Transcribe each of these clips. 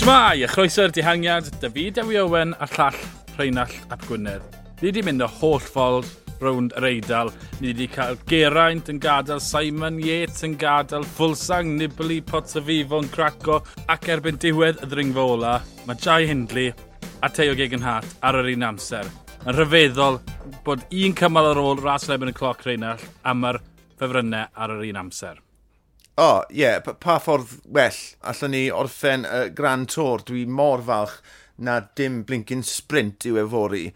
Shmai, a chroeso'r dihangiad, David Ewi Owen a'r llall Rheinald Ap Gwynedd. Ni wedi mynd y holl ffordd rownd yr eidl. Ni wedi cael Geraint yn gadael, Simon Yates yn gadael, Fulsang, Nibli, Potsafifo yn craco, ac erbyn diwedd y ddringfa ola, mae Jai Hindley a Teo Gegenhart ar yr un amser. Yn rhyfeddol bod un cymal ar ôl ras yn y cloc Rheinald a mae'r ffefrynnau ar yr un amser. O, oh, ie, yeah, pa, ffordd well allwn ni orffen y uh, Grand Tour. Dwi mor falch na dim blincyn sprint i'w efori.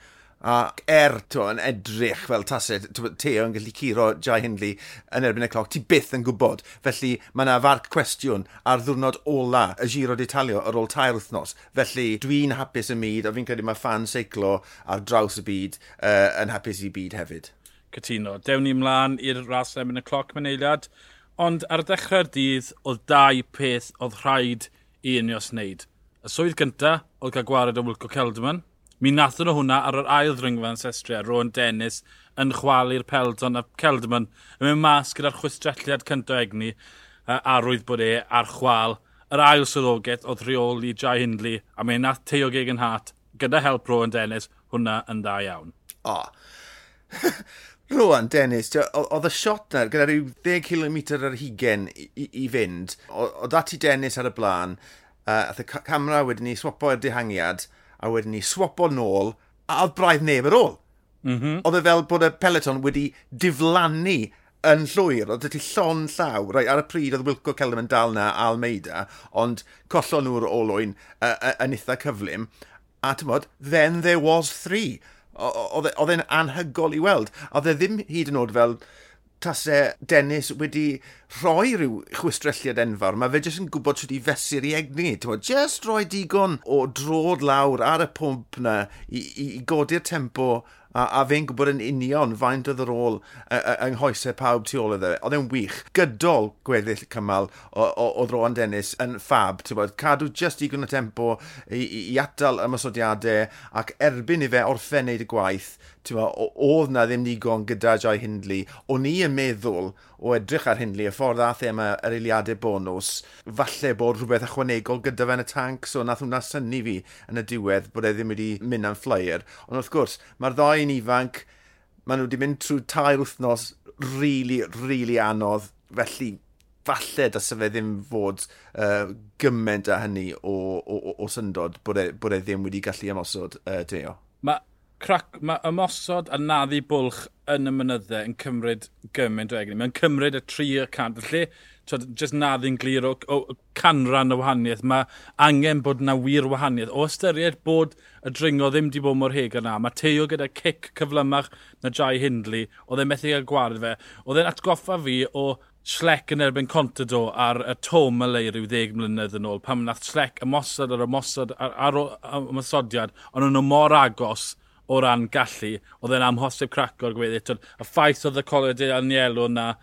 A er to yn edrych fel tased, Teo yn gallu curo Jai Hindley yn erbyn y cloc, ti byth yn gwybod. Felly mae yna farc cwestiwn ar ddwrnod ola y giro d'Italio ar ôl tair wythnos. Felly dwi'n hapus y myd, a fi'n credu mae fan seiclo ar draws y byd uh, yn hapus i byd hefyd. Cytuno. Dewn ni ymlaen i'r ras yn y cloc, Maneiliad. Ond ar y dechrau'r dydd, oedd dau peth oedd rhaid i Unios wneud. Y swydd gyntaf oedd cael gwared o Wilco Celdman. Mi nath nhw hwnna ar yr ail ddringfa yn Sestria, Rowan Dennis, yn chwalu'r peldon a Celdman yn mynd mas gyda'r chwistrelliad cyntaf egni a arwydd bod e ar chwal yr ail swyddogaeth oedd rheoli Jai Hindley a mae nath Teo Gegan Hart gyda help Rowan Dennis hwnna yn dda iawn. O. Oh. Rwan, Dennis, oedd y shot na gyda rhyw 10 km ar hugen i, i, i fynd. Oedd dati Dennis ar y blaen, uh, ath y camera wedyn ni swapo i'r dehangiad, a wedyn ni swapo nôl, a oedd braidd neb ar ôl. Mm -hmm. Oedd e fel bod y peleton wedi diflannu yn llwyr, oedd ydy llon llaw, rai, ar y pryd oedd Wilco Celem yn dal na Almeida, ond collon nhw'r olwyn uh, uh, yn eitha cyflym, a tymod, then there was three. E, oedd e'n anhygol i weld. Oedd e ddim hyd yn oed fel tasau Dennis wedi rhoi rhyw chwistrelliad enfawr. Mae fe jyst yn gwybod sydd i fesur i egni. Just rhoi digon o drod lawr ar y pwmp na i, i, i godi'r tempo a, a fe'n gwybod yn union faint oedd yr ôl yng nghoesau pawb tu ôl iddo fe. Oedd e'n wych. Gydol gweddill cymal o, o, o Rowan Dennis yn ffab, bod, cadw just i gwneud tempo i, i, i atal ymysodiadau ac erbyn i fe orffen wneud y gwaith, ma, oedd na ddim digon gyda Jai Hindley. O'n i yn meddwl o edrych ar Hindley, y ffordd ath e yma yr eiliadau bonus, falle bod rhywbeth ychwanegol gyda fe yn y tank, so nath hwnna syni fi yn y diwedd bod e ddim wedi mynd am flyer. Ond wrth gwrs, mae'r ddau yn ifanc, maen nhw wedi mynd trwy tair wythnos rili, really, rili really anodd, felly falle dasa fe ddim fod uh, gymaint â hynny o, o, o, o syndod bod e, bod e ddim wedi gallu ymosod uh, teo. Mae crac, mae ymosod a naddu bwlch yn y mynyddau yn cymryd gymaint o egni. Mae'n cymryd y tri y cant. Felly, twyd, jyst naddu'n glir o, o canran o wahaniaeth. Mae angen bod na wir wahaniaeth. O ystyried bod y dringo ddim di bod mor heg yna, mae Teo gyda cic cyflymach na Jai Hindley, oedd e'n methu cael gwared fe. Oedd e'n atgoffa fi o Slec yn erbyn Contador ar y tom y leir ryw ddeg mlynedd yn ôl, pam nath Slec ymosod ar ymosod ar, ar, ar ymosodiad, ond nhw'n mor agos o ran gallu, oedd e'n amhosib cracor gweddi. Y ffaith oedd y colwyd Anielo yna,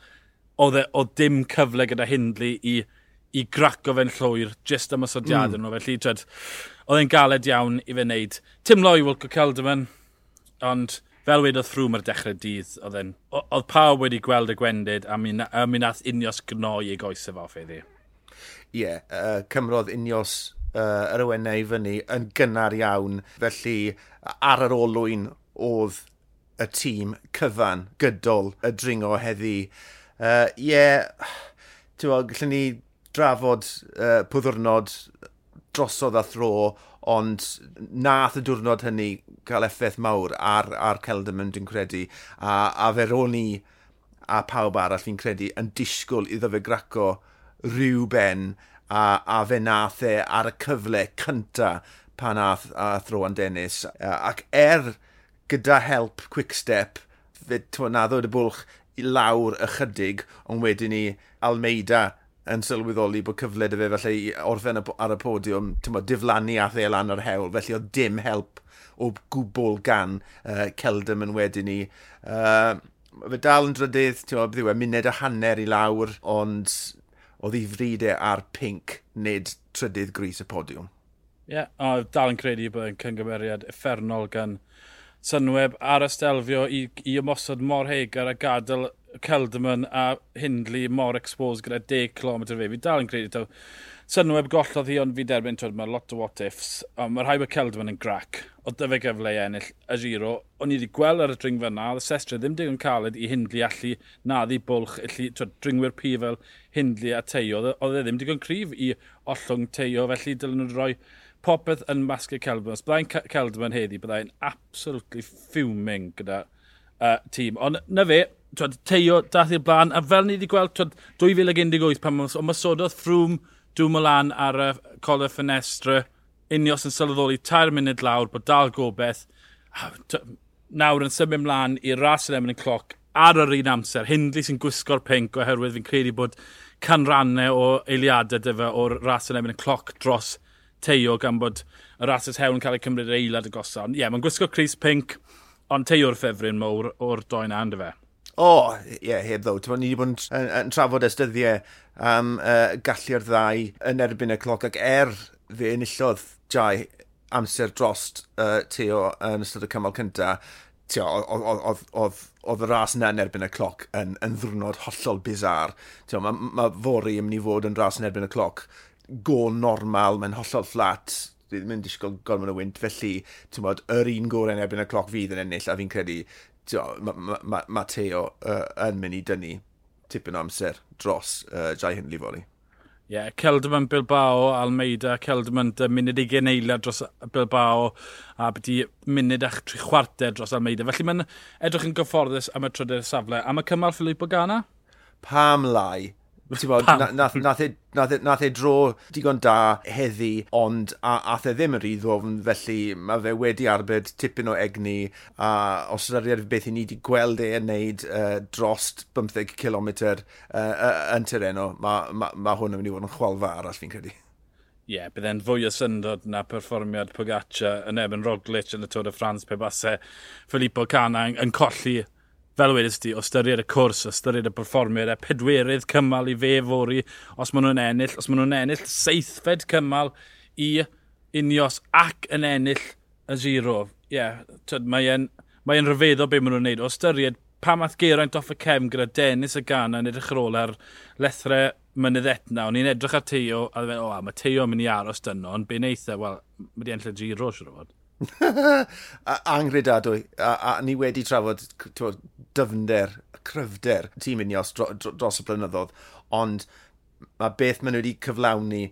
oedd e oedd dim cyfle gyda Hindley i, i graco fe'n llwyr, jyst am ysodiadau mm. nhw. Felly, twed, oedd e'n galed iawn i fe wneud. Tim Loi, Wilco Calderman, ond fel wedodd ffrwm ar dechrau dydd, oedd e'n... Oedd pawb wedi gweld y gwendid a mi, a mi nath unios gnoi ei goesaf off iddi. Ie, yeah, uh, cymrodd unios uh, yr ywenau i fyny yn gynnar iawn. Felly, ar yr olwyn oedd y tîm cyfan gydol y dringo heddi. Ie, uh, yeah, gallwn ni drafod uh, pwddwrnod drosodd a thro, ond nath y diwrnod hynny cael effaith mawr ar, ar Celdamon, dwi'n credu, a, a fe ro'n ni a pawb arall fi'n credu yn disgwyl iddo fe graco rhyw ben a, a fe nath e ar y cyfle cynta pan ath, ath Rowan Dennis. Ac er gyda help Quickstep, fe naddo y bwlch i lawr ychydig, ond wedyn ni Almeida yn sylweddoli bod cyfle dy fe falle i orffen ar y podiwm, tyma, diflannu ath e lan o'r hewl, felly oedd dim help o gwbl gan uh, Celdam yn wedyn ni. Uh, fe dal yn drydydd, ti'n meddwl, byddiwe, muned a hanner i lawr, ond oedd ei fridau e ar pink nid trydydd gris y podiwm. Ie, yeah, o, dal yn credu bod yn cyngymeriad effernol gan Sunweb ar ystelfio i, i ymosod mor hegar a gadael Celdamon a Hindley mor exposed gyda 10 km fe. Fi dal yn credu taw synweb gollodd hi, ond fi derbyn, twyd, mae lot o what-ifs, ond mae rhai bod Celdwyn yn grac. O dyfa gyfle i ennill y giro. O'n i wedi gweld ar y dringfa yna, oedd y sestre ddim digon caled i hindlu allu naddi bwlch, allu, twyd, dringwyr pi fel hindlu a teio. E, oedd e ddim digon cryf i ollwng teio, felly dylen nhw roi popeth yn masgau Celdwyn. Os byddai'n Celdwyn heddi, byddai'n absolutely fuming gyda uh, tîm. Ond na fe, twyd, teio dath i'r blaen, a fel ni wedi gweld, twyd, 2018 pan mae Masododd Ffrwm, Dwi'n lan ar y cola ffenestra, unios yn sylweddoli tair munud lawr bod dal gobeith. Nawr yn symud mlaen i'r ras yn emyn y cloc ar yr un amser. Hindley sy'n gwisgo'r pink oherwydd fi'n credu bod canrannau o eiliadau dyfa o'r ras yn emyn y cloc dros teio gan bod y rases hewn yn cael ei cymryd eilad y gosod. Ie, yeah, mae'n gwisgo Chris Pink, ond teio'r ffefryn mowr o'r doen and y fe. O, oh, ie, yeah, heb ddo. Ni wedi bod yn, yn, trafod ystyddiau am uh, gallu'r ddau yn erbyn y cloc ac er fe enillodd Jai amser drost uh, Teo yn ystod y cymal cynta, oedd y ras yna yn erbyn y cloc yn, yn ddwrnod hollol bizar. Mae ma, ma fori yn mynd i fod yn ras yn erbyn y cloc go normal, mae'n hollol fflat, ddim yn disgwyl gormod o wynt, felly, ti'n bod, yr un gorau yn erbyn y cloc fydd yn ennill, a fi'n credu, ti'n bod, mae ma, ma Teo uh, yn mynd i dynnu tipyn o amser dros uh, Jai Hindley Foli. Ie, yeah, Celdman Bilbao, Almeida, Celdman munud i eiliad dros Bilbao a byddi munud a'ch tri chwarter dros Almeida. Felly mae'n edrych yn gyfforddus am y trydydd safle. Am y cymal Filippo Gana? Pam lai Bod, nath, nath, e, nath, e, nath e dro digon da heddi, ond a, ath e ddim yn rhy ddwfn, felly mae fe wedi arbed tipyn o egni, a os ydy'r beth i ni wedi gweld e yn neud uh, drost 15 km uh, uh, yn tereno, mae ma, ma hwn yn mynd i fod yn chwalfa arall fi'n credu. Ie, yeah, bydd fwy o syndod na perfformiad Pogaccia yn ebyn Roglic yn y Tôr y Ffrans pe basau Filippo Cana yn, yn colli fel wedys ti, o styried y cwrs, o styried y performiad, a e pedwerydd cymal i fe fori, os maen nhw'n ennill, os maen nhw'n ennill, seithfed cymal i unios ac yn ennill y giro. Ie, yeah, mae'n mae e'n rhyfeddol beth maen nhw'n neud. O styried pa math Geraint off y cem gyda Dennis y gan yn edrych ar ôl ar lethre mynydd etna, o'n i'n edrych ar Teo, a dweud, o, mae Teo yn mynd i aros dyno, ond be'n eitha, e? wel, mae di enll y giro, siwr o fod. Angredadwy, a, a, ni wedi trafod dyfnder, cryfder tîm unios dro, dro, dros y blynyddoedd, ond mae beth maen nhw wedi cyflawni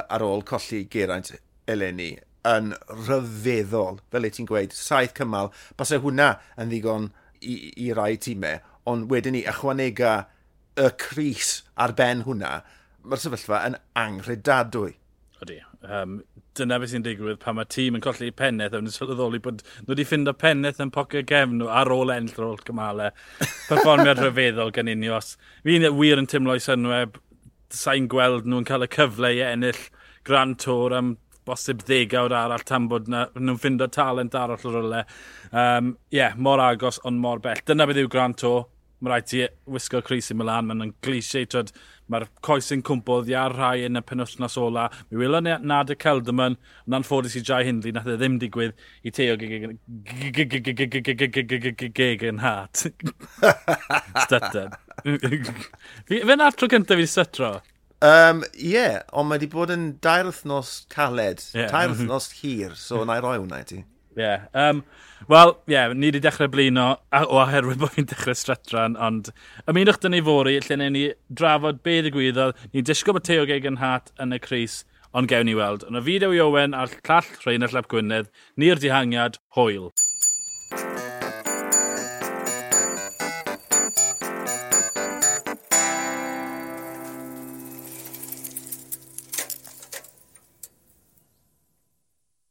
ar ôl colli Geraint eleni yn rhyfeddol, fel y ti'n gweud, saith cymal, basau hwnna yn ddigon i, i rai tîmau, ond wedyn ni ychwanega y Cris ar ben hwnna, mae'r sefyllfa yn anghrydadwy. Ydy, Um, dyna beth sy'n digwydd pan mae tîm yn colli penneth a wnes sylweddoli bod nhw wedi ffind o penneth yn pocio gefn nhw ar ôl enll ar ôl cymalau. Perfformiad rhyfeddol gan unio. Fi'n wir yn tymlo i synweb, sa'n gweld nhw'n cael y cyfle i ennill Grand Tour am bosib ddegawd arall tan bod nhw'n ffind o talent arall o rolau. Um, yeah, mor agos ond mor bell. Dyna beth yw Grand Tour mae rhaid ti wisgo Crisi Milan, mae'n yn glisiau, trod, mae'r coes yn cwmpo ddi ar rhai yn y penwthnos ola. Mi wylo ni nad y Celdamon, ond anffodus i Jai Hindley, nath e ddim digwydd i teo gegen hat. Stytad. Fe'n atro cyntaf fi sytro? Um, yeah, ond mae wedi bod yn dair wythnos caled, yeah. dair wythnos hir, so na i roi hwnna i ti. Ie. Yeah. Um, Wel, ie, yeah, ni wedi dechrau blino, o oherwydd bod fi'n dechrau stretran, ond ymunwch dyn ni fori, lle newn ni drafod be ddigwyddodd. Ni'n disgwyl bod Teo Gegan hat yn y Cris, ond gewn ni weld. Yn y fideo i Owen a'r llall Rhain a Llap Gwynedd, ni'r dihangiad, hwyl.